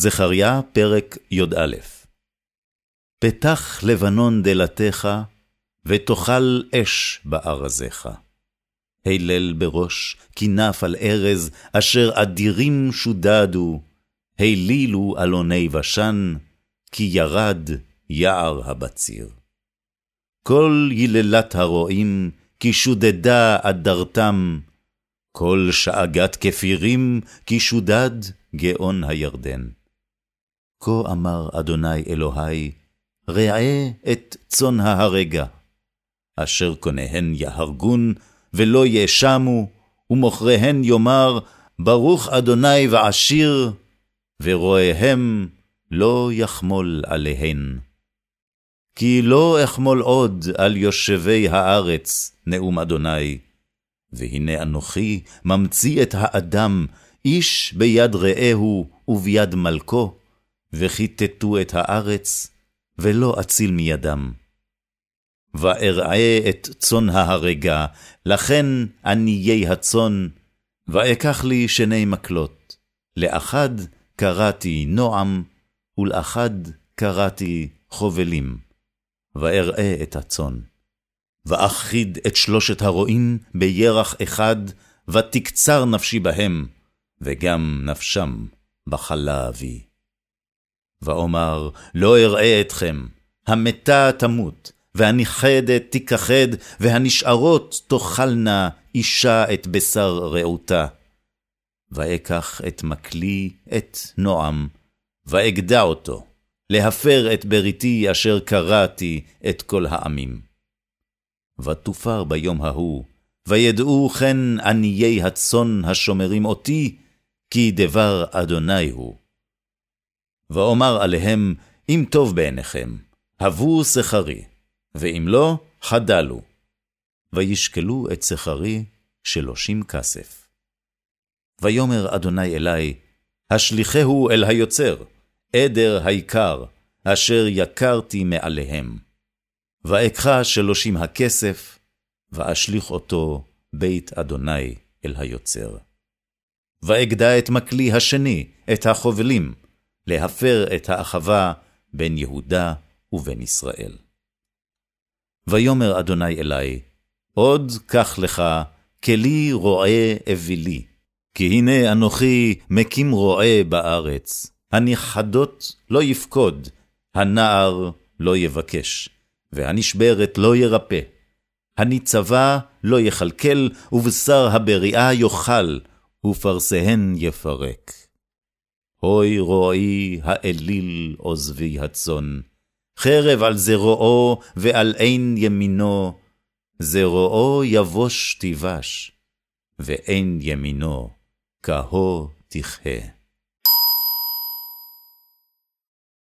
זכריה, פרק י"א פתח לבנון דלתך, ותאכל אש בארזיך. הלל בראש, כנף על ארז, אשר אדירים שודדו, הלילו אלוני בשן, כי ירד יער הבציר. כל יללת הרועים, כי שודדה אדרתם, כל שאגת כפירים, כי שודד גאון הירדן. כה אמר אדוני אלוהי, ראה את צאן ההרגה, אשר קוניהן יהרגון, ולא יאשמו, ומוכריהן יאמר, ברוך אדוני ועשיר, ורואיהם לא יחמול עליהן. כי לא אחמול עוד על יושבי הארץ, נאום אדוני, והנה אנוכי ממציא את האדם, איש ביד רעהו וביד מלכו, וכיתתו את הארץ, ולא אציל מידם. ואראה את צאן ההרגה, לכן עניי הצאן, ואקח לי שני מקלות, לאחד קראתי נועם, ולאחד קראתי חובלים, ואראה את הצאן. ואחיד את שלושת הרועים בירח אחד, ותקצר נפשי בהם, וגם נפשם בחלה אבי. ואומר, לא אראה אתכם, המתה תמות, והנכחדת תיכחד, והנשארות תאכלנה אישה את בשר רעותה. ואקח את מקלי, את נועם, ואגדע אותו, להפר את בריתי אשר קראתי את כל העמים. ותופר ביום ההוא, וידעו כן עניי הצאן השומרים אותי, כי דבר אדוני הוא. ואומר עליהם, אם טוב בעיניכם, הבו שכרי, ואם לא, חדלו. וישקלו את שכרי שלושים כסף. ויאמר אדוני אלי, השליחהו אל היוצר, עדר היקר, אשר יקרתי מעליהם. ואקחה שלושים הכסף, ואשליך אותו בית אדוני אל היוצר. ואגדע את מקלי השני, את החובלים, להפר את האחווה בין יהודה ובין ישראל. ויאמר אדוני אלי, עוד קח לך, כלי רועה אווילי, כי הנה אנוכי מקים רועה בארץ, הנכחדות לא יפקוד, הנער לא יבקש, והנשברת לא ירפא. הניצבה לא יכלכל, ובשר הבריאה יאכל, ופרסיהן יפרק. הוי רועי האליל עוזבי הצאן, חרב על זרועו ועל עין ימינו, זרועו יבוש תיבש, ועין ימינו כהו תכהה.